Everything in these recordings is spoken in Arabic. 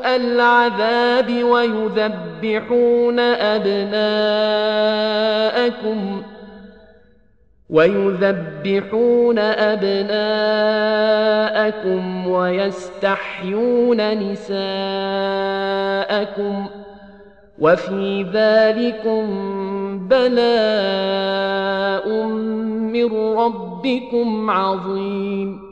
العذاب ويذبحون أبناءكم ويذبحون أبناءكم ويستحيون نساءكم وفي ذلكم بلاء من ربكم عظيم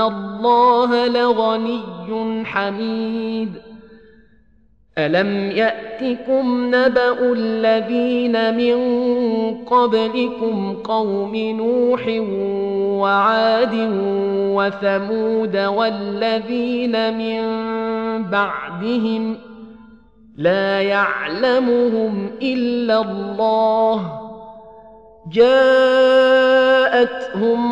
الله لغني حميد ألم يأتكم نبأ الذين من قبلكم قوم نوح وعاد وثمود والذين من بعدهم لا يعلمهم إلا الله جاءتهم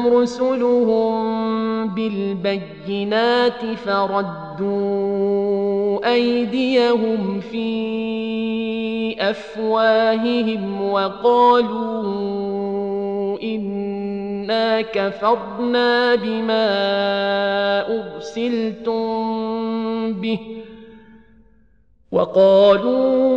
رسلهم بالبينات فردوا أيديهم في أفواههم وقالوا إنا كفرنا بما أرسلتم به وقالوا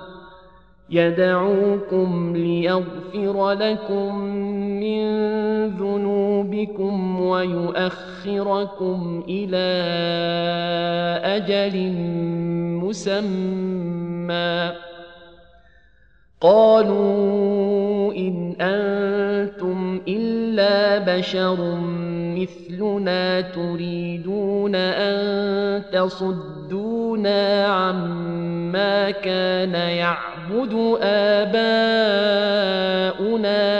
يدعوكم ليغفر لكم من ذنوبكم ويؤخركم إلى أجل مسمى. قالوا أنتم إلا إلا بشر مثلنا تريدون أن تصدونا عما كان يعبد آباؤنا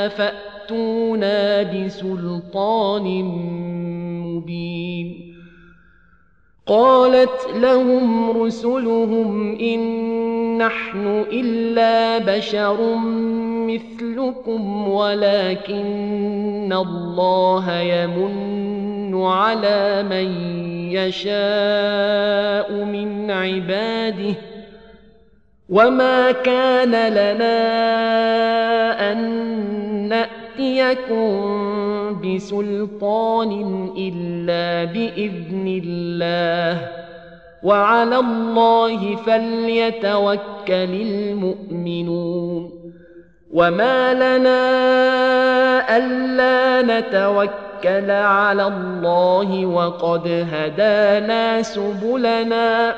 فأتونا بسلطان مبين. قالت لهم رسلهم إن نحن إلا بشر مثلكم ولكن الله يمن على من يشاء من عباده. وما كان لنا أن نأتيكم بسلطان إلا بإذن الله وعلى الله فليتوكل المؤمنون وما لنا ألا نتوكل على الله وقد هدانا سبلنا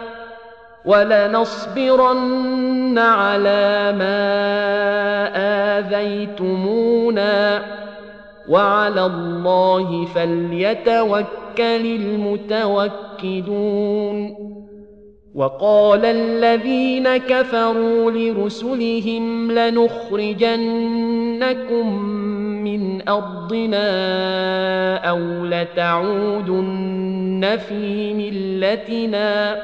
ولنصبرن على ما آذيتمونا. وعلى الله فليتوكل المتوكلون. وقال الذين كفروا لرسلهم لنخرجنكم من أرضنا أو لتعودن في ملتنا.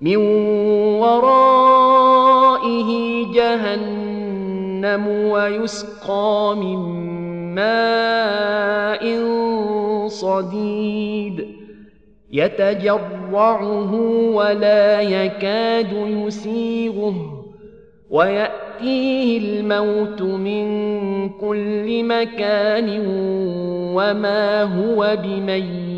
من ورائه جهنم ويسقى من ماء صديد يتجرعه ولا يكاد يسيغه وياتيه الموت من كل مكان وما هو بميت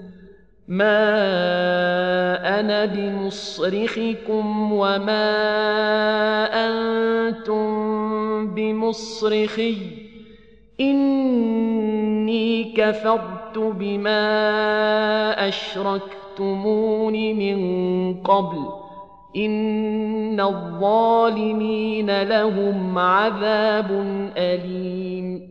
ما أنا بمصرخكم وما أنتم بمصرخي إني كفرت بما أشركتمون من قبل إن الظالمين لهم عذاب أليم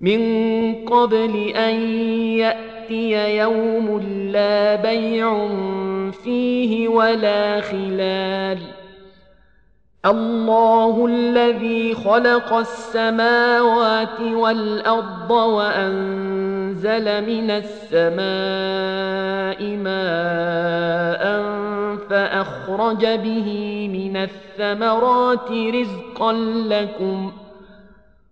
من قبل أن يأتي يوم لا بيع فيه ولا خلال. الله الذي خلق السماوات والأرض وأنزل من السماء ماء فأخرج به من الثمرات رزقا لكم ۖ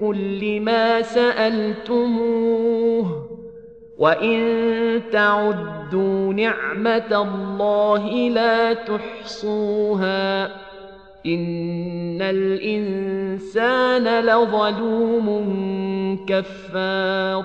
كل ما سألتموه وإن تعدوا نعمة الله لا تحصوها إن الإنسان لظلوم كفار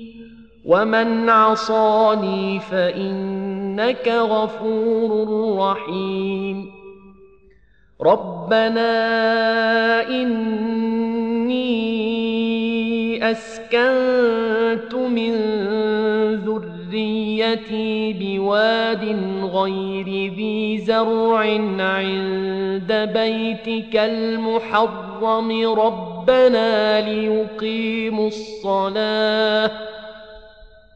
ومن عصاني فإنك غفور رحيم. ربنا إني أسكنت من ذريتي بواد غير ذي زرع عند بيتك المحرم. ربنا ليقيموا الصلاة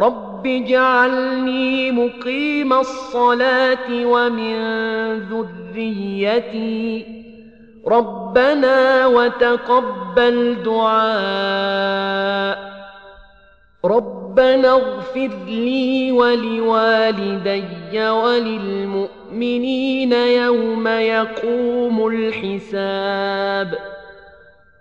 رب اجعلني مقيم الصلاة ومن ذريتي ربنا وتقبل دعاء ربنا اغفر لي ولوالدي وللمؤمنين يوم يقوم الحساب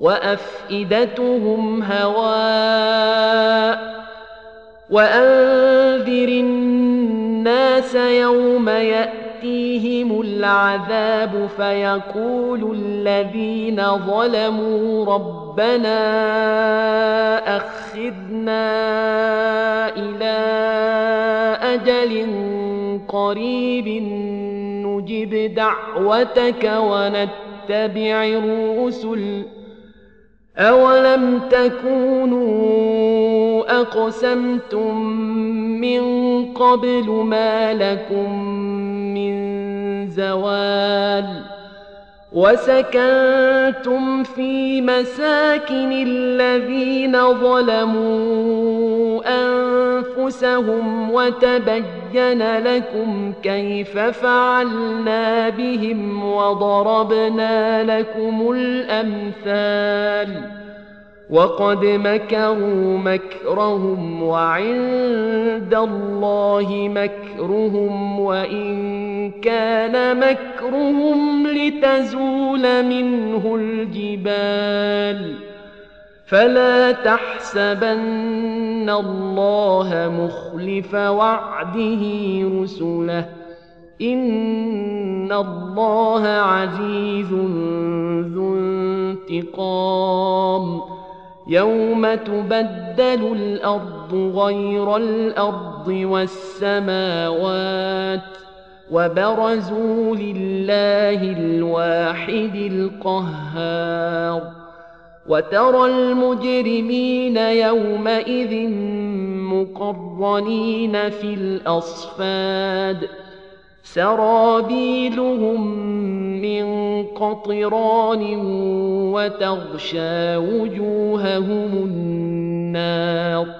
وأفئدتهم هواء وأنذر الناس يوم يأتيهم العذاب فيقول الذين ظلموا ربنا أخذنا إلى أجل قريب نجب دعوتك ونتبع الرسل أولم تكونوا أقسمتم من قبل ما لكم من زوال وسكنتم في مساكن الذين ظلموا أنفسهم وتبين لكم كيف فعلنا بهم وضربنا لكم الأمثال وقد مكروا مكرهم وعند الله مكرهم وإن كان مكرهم لتزول منه الجبال. فلا تحسبن الله مخلف وعده رسله. إن الله عزيز ذو انتقام. يوم تبدل الأرض غير الأرض والسماوات. وبرزوا لله الواحد القهار. وترى المجرمين يومئذ مقرنين في الأصفاد. سرابيلهم من قطران وتغشى وجوههم النار.